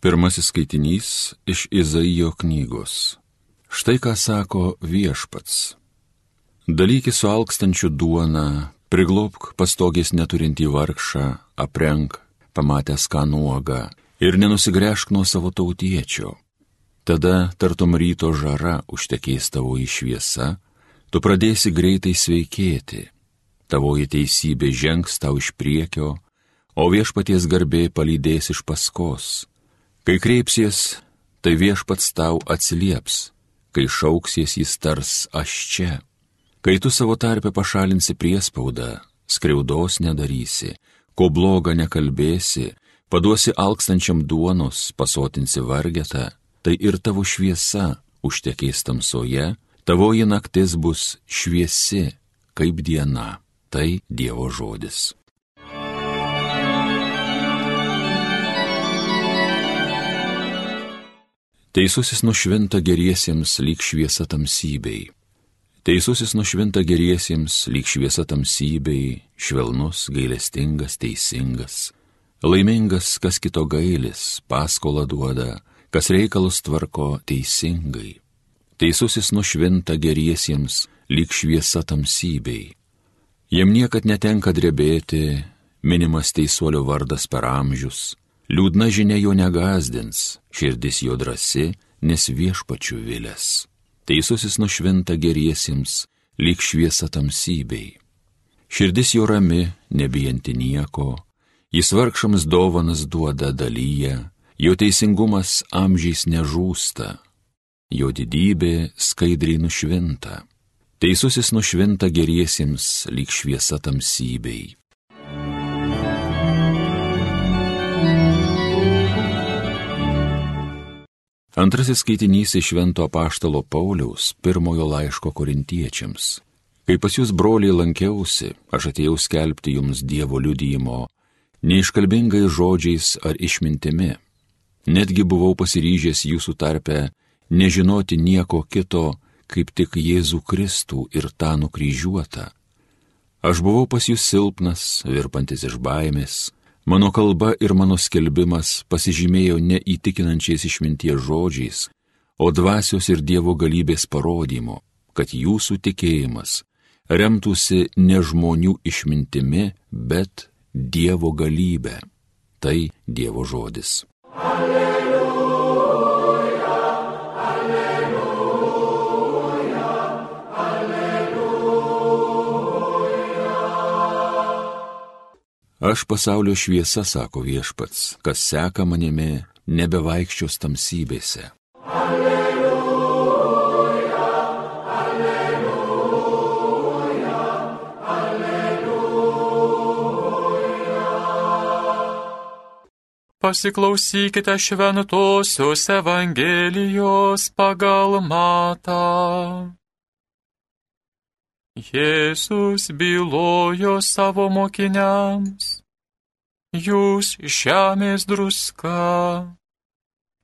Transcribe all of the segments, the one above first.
Pirmasis skaitinys iš Izaijo knygos. Štai ką sako viešpats. Dalykį su alkstančiu duona, priglopk pastogės neturintį vargšą, aprenk, pamatęs ką nuoga ir nenusigręžk nuo savo tautiečio. Tada, tartum ryto žara, užtekės tavo į šviesą, tu pradėsi greitai sveikėti. Tavoji teisybė žengs tau iš priekio, o viešpaties garbė palydės iš paskos Kai kreipsies, tai viešpats tau atsilieps, kai šauksies jis tars aš čia. Kai tu savo tarpę pašalinsi priespaudą, skriaudos nedarysi, ko bloga nekalbėsi, paduosi alkstančiam duonos, pasotinsi vargetą, tai ir tavo šviesa užtekės tamsoje, tavoji naktis bus šviesi kaip diena. Tai Dievo žodis. Teisusis nušvinta geriesiems lyg šviesa tamsybei. Teisusis nušvinta geriesiems lyg šviesa tamsybei, švelnus, gailestingas, teisingas. Laimingas, kas kito gailis, paskolą duoda, kas reikalus tvarko teisingai. Teisusis nušvinta geriesiems lyg šviesa tamsybei. Jiem niekad netenka drebėti, minimas teisuolio vardas per amžius Liūdna žinia jo negazdins, širdis jo drasi, nes viešpačių vilės. Teisusis nušvinta geriesiems, lyg šviesa tamsybei. Širdis jo rami, nebijanti nieko, jis vargšams dovanas duoda dalyje, jo teisingumas amžiais nežūsta, jo didybė skaidriai nušvinta. Teisusis nušvinta geriesiems, lyg šviesa tamsybei. Antrasis skaitinys iš Švento Paštalo Pauliaus pirmojo laiško korintiečiams. Kai pas jūs broliai lankiausi, aš atėjau skelbti jums Dievo liudyjimo, neiškalbingai žodžiais ar išmintimi. Netgi buvau pasiryžęs jūsų tarpe nežinoti nieko kito, kaip tik Jėzų Kristų ir tą nukryžiuotą. Aš buvau pas jūs silpnas, virpantis iš baimės, Mano kalba ir mano skelbimas pasižymėjo neįtikinančiais išminties žodžiais, o dvasios ir Dievo galybės parodymu, kad jūsų tikėjimas remtųsi ne žmonių išmintimi, bet Dievo galybė. Tai Dievo žodis. Alleluja. Aš pasaulio šviesa, sako viešpats, kas seka manimi, nebevaikščios tamsybėse. Alleluja, alleluja, alleluja. Pasiklausykite šventosios Evangelijos pagal matą. Jėzus bylojo savo mokiniams, jūs žemės druska,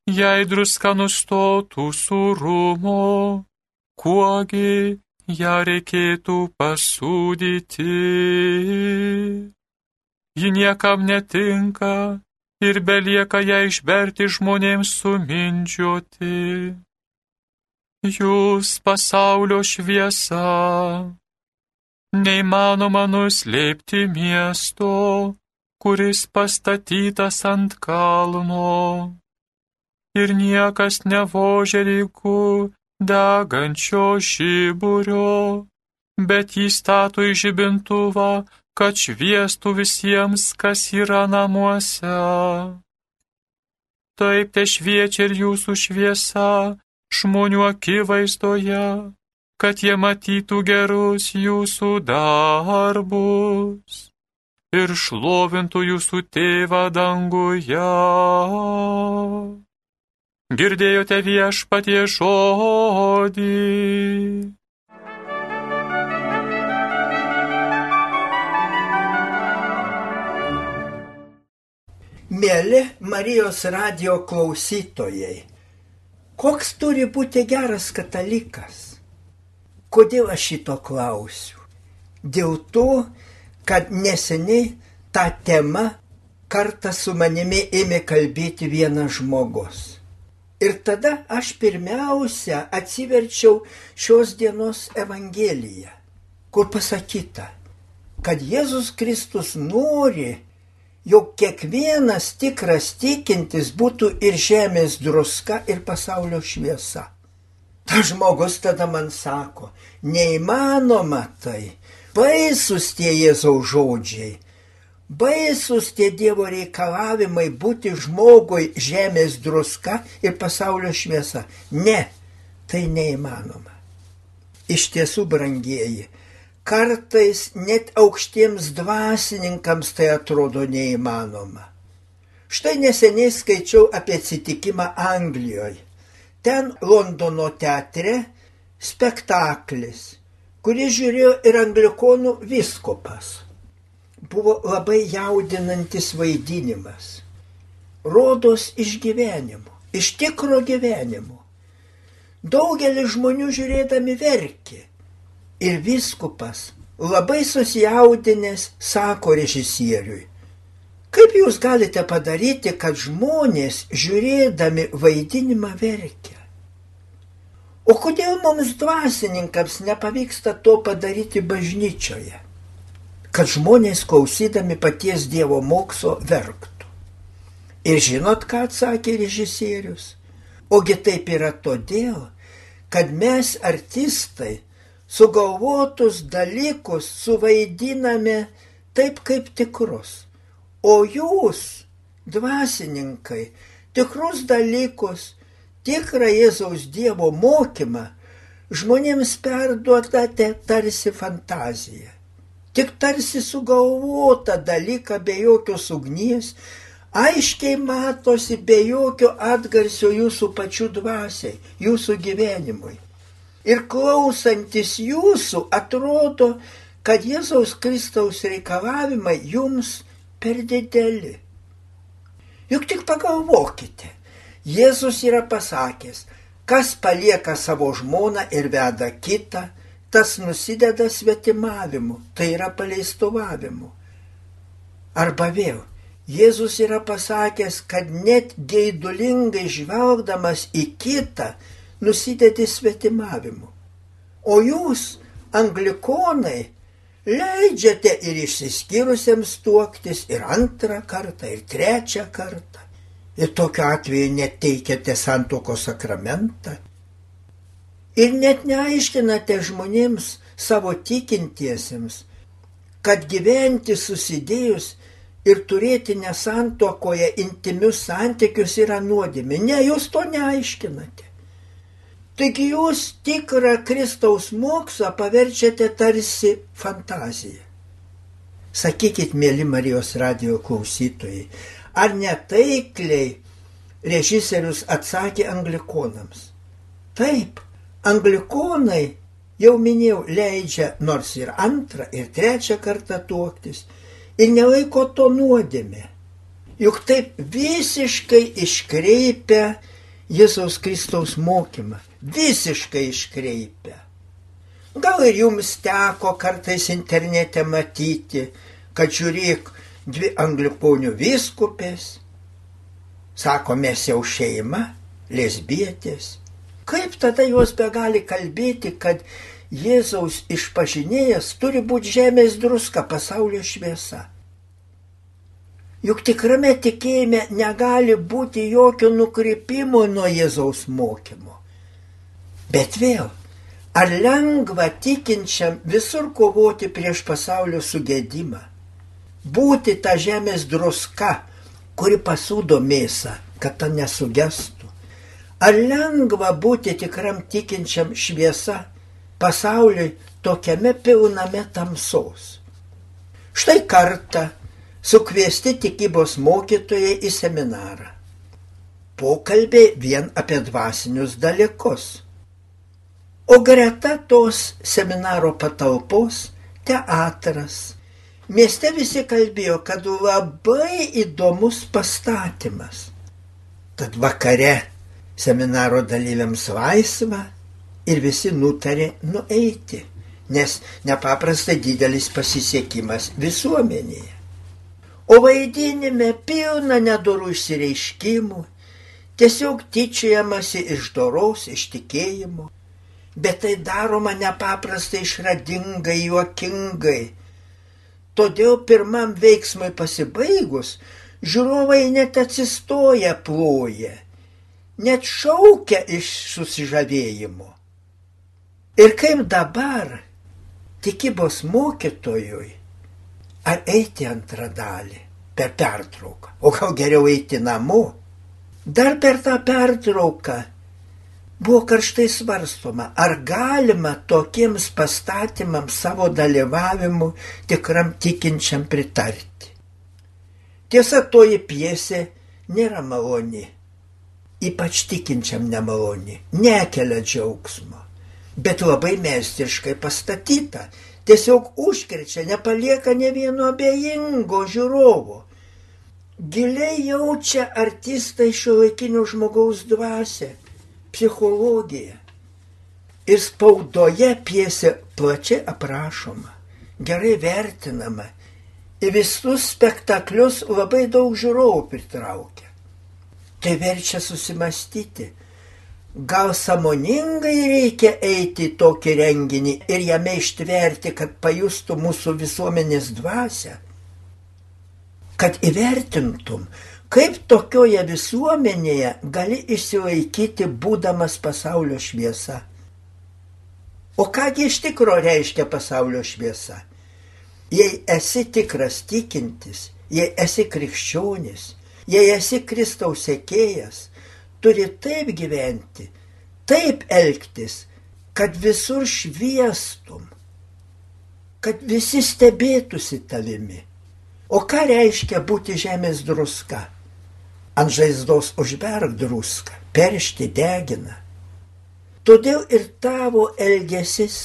jei druska nustotų surumo, kuogi ją reikėtų pasūdyti. Ji niekam netinka ir belieka ją išberti žmonėms sumindžioti. Jūs pasaulio šviesa Neįmanoma nuslėpti miesto, kuris pastatytas ant kalno. Ir niekas nevožia rykų degančio šiburio, bet jį stato į žibintuvą, kad šviestų visiems, kas yra namuose. Taip te šviečia ir jūsų šviesa žmonių akivaizdoje kad jie matytų gerus jūsų darbus ir šlovintų jūsų tėvą danguje. Girdėjote viešpatie žodį. Mėly Marijos radio klausytojai, koks turi būti geras katalikas? Kodėl aš šito klausiu? Dėl to, kad neseniai tą temą kartą su manimi ėmė kalbėti vienas žmogus. Ir tada aš pirmiausia atsiverčiau šios dienos Evangeliją, kur pasakyta, kad Jėzus Kristus nori, jog kiekvienas tikras tikintis būtų ir žemės druska, ir pasaulio šviesa. Ta žmogus tada man sako, neįmanoma tai, baisus tie Jėzaus žodžiai, baisus tie Dievo reikalavimai būti žmogui žemės druska ir pasaulio šviesa. Ne, tai neįmanoma. Iš tiesų, brangieji, kartais net aukštiems dvasininkams tai atrodo neįmanoma. Štai neseniai skaičiau apie atsitikimą Anglijoje. Ten Londono teatre spektaklis, kurį žiūrėjo ir anglikonų viskopas. Buvo labai jaudinantis vaidinimas. Rodos iš gyvenimo, iš tikro gyvenimo. Daugelis žmonių žiūrėdami verkė Ir viskupas labai susijaudinęs sako režisieriui, kaip jūs galite padaryti, kad žmonės žiūrėdami vaidinimą verkia? O kodėl mums dvasininkams nepavyksta to padaryti bažnyčioje? Kad žmonės klausydami paties Dievo mokslo verktų. Ir žinot, ką atsakė režisierius? Ogi taip yra todėl, kad mes artistai sugalvotus dalykus suvaidiname taip kaip tikrus. O jūs, dvasininkai, tikrus dalykus, tikrą Jėzaus Dievo mokymą žmonėms perduodate tarsi fantaziją. Tik tarsi sugalvota dalyką be jokios ugnies, aiškiai matosi be jokio atgarsio jūsų pačių dvasiai, jūsų gyvenimui ir klausantis jūsų atrodo, kad Jėzaus Kristaus reikalavimai jums per dideli. Juk tik pagalvokite, Jėzus yra pasakęs, kas palieka savo žmoną ir veda kitą, tas nusideda svetimavimu, tai yra paleistovavimu. Arba vėl, Jėzus yra pasakęs, kad net geidulingai žvelgdamas į kitą, nusidedi svetimavimu. O jūs, anglikonai, leidžiate ir išsiskyrusiems tuoktis ir antrą kartą, ir trečią kartą. Ir tokiu atveju neteikiate santoko sakramentą. Ir net neaiškinate žmonėms savo tikintiesiems, kad gyventi susidėjus ir turėti nesantokoje intimius santykius yra nuodėmė. Ne, jūs to neaiškinate. Taigi jūs tikrą Kristaus mokslą paverčiate tarsi fantaziją. Sakykit, mėly Marijos radio klausytojai, ar netaikliai režisierius atsakė anglikonams? Taip, anglikonai, jau minėjau, leidžia nors ir antrą, ir trečią kartą tuoktis ir nelaiko to nuodėmė. Juk taip visiškai iškreipia Jėzaus Kristaus mokymą visiškai iškreipia. Gal ir jums teko kartais internete matyti, kad žiūrėk dvi anglikonių viskupės, sako mes jau šeima, lesbietės. Kaip tada jos be gali kalbėti, kad Jėzaus išpažinėjas turi būti žemės druska, pasaulio šviesa? Juk tikrame tikėjime negali būti jokio nukrypimo nuo Jėzaus mokymo. Bet vėl, ar lengva tikinčiam visur kovoti prieš pasaulio sugėdimą? Būti ta žemės druska, kuri pasūdo mėsą, kad ta nesugestų. Ar lengva būti tikram tikinčiam šviesa pasauliui tokiame pilname tamsos? Štai kartą sukviesti tikybos mokytojai į seminarą. Pokalbė vien apie dvasinius dalykus. O greta tos seminaro patalpos teatras. Mieste visi kalbėjo, kad labai įdomus pastatymas. Tad vakare seminaro dalyviams laisva ir visi nutarė nueiti, nes nepaprastai didelis pasisiekimas visuomenėje. O vaidinime pilna nedorų išsireiškimų, tiesiog tyčiamasi iš doros, iš tikėjimo. Bet tai daroma nepaprastai išradingai, juokingai. Todėl pirmam veiksmui pasibaigus, žiūrovai net atsistoja ploja, net šaukia iš susižavėjimo. Ir kaip dabar tikybos mokytojui, ar eiti antrą dalį per pertrauką, o gal geriau eiti namo. Dar per tą pertrauką buvo karštai svarstoma, ar galima tokiems pastatymams savo dalyvavimu tikram tikinčiam pritarti. Tiesa, toji piesė nėra maloni, ypač tikinčiam nemaloni, nekelia džiaugsmo, bet labai meistriškai pastatyta, tiesiog užkrečia, nepalieka ne vieno abejingo žiūrovo. Giliai jaučia artistai šio laikinio žmogaus dvasę, psichologiją. Ir spaudoje piesė plačiai aprašoma, gerai vertinama. Į visus spektaklius labai daug žiūrovų pritraukia. Tai verčia susimastyti, Gal samoningai reikia eiti į tokį renginį ir jame ištverti, kad pajustų mūsų visuomenės dvasę? Kad įvertintum, kaip tokioje visuomenėje gali išsilaikyti būdamas pasaulio šviesa. O kągi iš tikro reiškia pasaulio šviesa? Jei esi tikras tikintis, jei esi krikščionis, jei esi Kristaus sekėjas, turi taip gyventi, taip elgtis, kad visur šviestum, kad visi stebėtųsi tavimi. O ką reiškia būti žemės druska? Ant žaizdos užberg druską, peršti degina. Todėl ir tavo elgesis,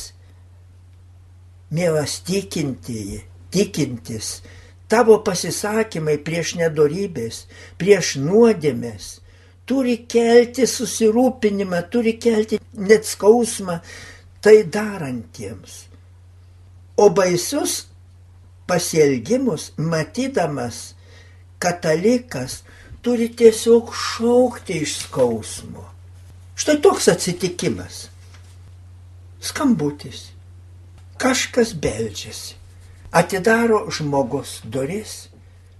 mielas tikintieji, tikintis, tavo pasisakymai prieš nedorybės, prieš nuodėmės, turi kelti susirūpinimą, turi kelti net skausmą tai darantiems. O baisius pasielgimus, matydamas, katalikas turi tiesiog šaukti iš skausmo. Štai toks atsitikimas. Skambutis. Kažkas beldžiasi. Atidaro žmogus duris.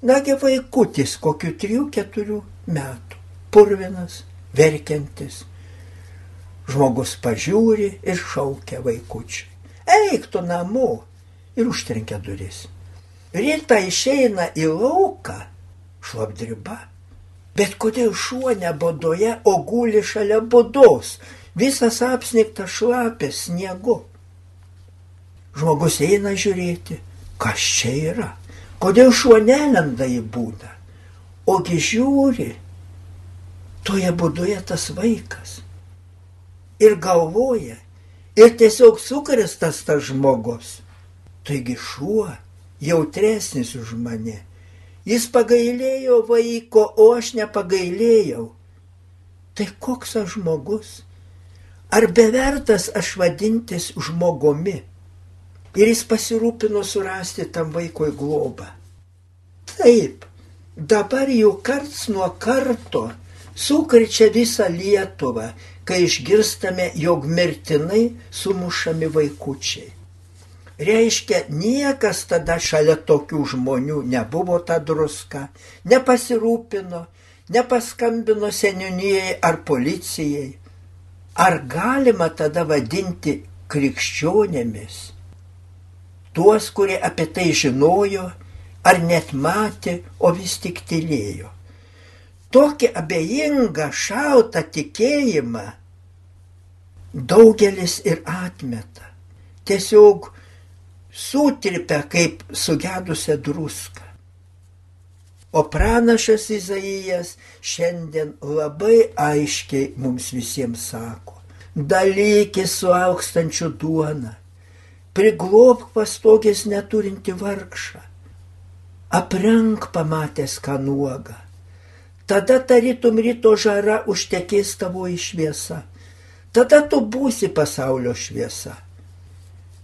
Nagi vaikutis kokiu 3-4 metų purvinas, verkiantis. Žmogus pažiūri ir šaukia vaikučiui. Eik tu namo ir užtrenkia duris. Ryta išeina į lauką, šlapdriba. Bet kodėl šuo nebodoje, o guli šalia bodos, visas apsnigtas šlapės sniegu. Žmogus eina žiūrėti, kas čia yra, kodėl šuo nelenda į būdą. Ogi žiūri, toje būdoje tas vaikas. Ir galvoja, ir tiesiog sukrestas tas žmogus. Taigi šuo jautresnis už mane. Jis pagailėjo vaiko, o aš nepagailėjau. Tai koks aš žmogus? Ar bevertas aš vadintis žmogumi? Ir jis pasirūpino surasti tam vaikui globą. Taip, dabar jau karts nuo karto sukrečia visą Lietuvą, kai išgirstame, jog mirtinai sumušami vaikučiai. Reiškia, niekas tada šalia tokių žmonių nebuvo ta druska, nepasirūpino, nepaskambino seniūnijai ar policijai. Ar galima tada vadinti krikščionėmis? Tuos, kurie apie tai žinojo, ar net matė, o vis tik tylėjo tokį abejingą, šaltą tikėjimą daugelis ir atmeta. Tiesiog sutirpia kaip sugedusią druską. O pranašas Izaijas šiandien labai aiškiai mums visiems sako, dalykis su aukstančiu duona, priglobk pastogės neturinti vargšą, aprenk pamatęs ką nuogą, tada tarytum ryto žara užtekės tavo į šviesą. Tada tu būsi pasaulio šviesa.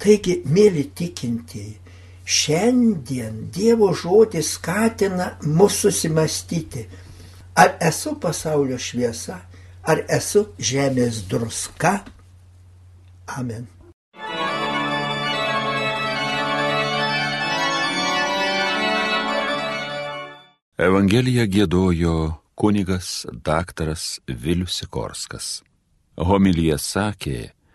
Taigi, mėly tikintieji, Šiandien Dievo žodis skatina mus susimastyti, ar esu pasaulio šviesa, ar esu žemės druska. Amen. Evangeliją gėdojo kunigas daktaras Vilius Sikorskas. Homilyje sakė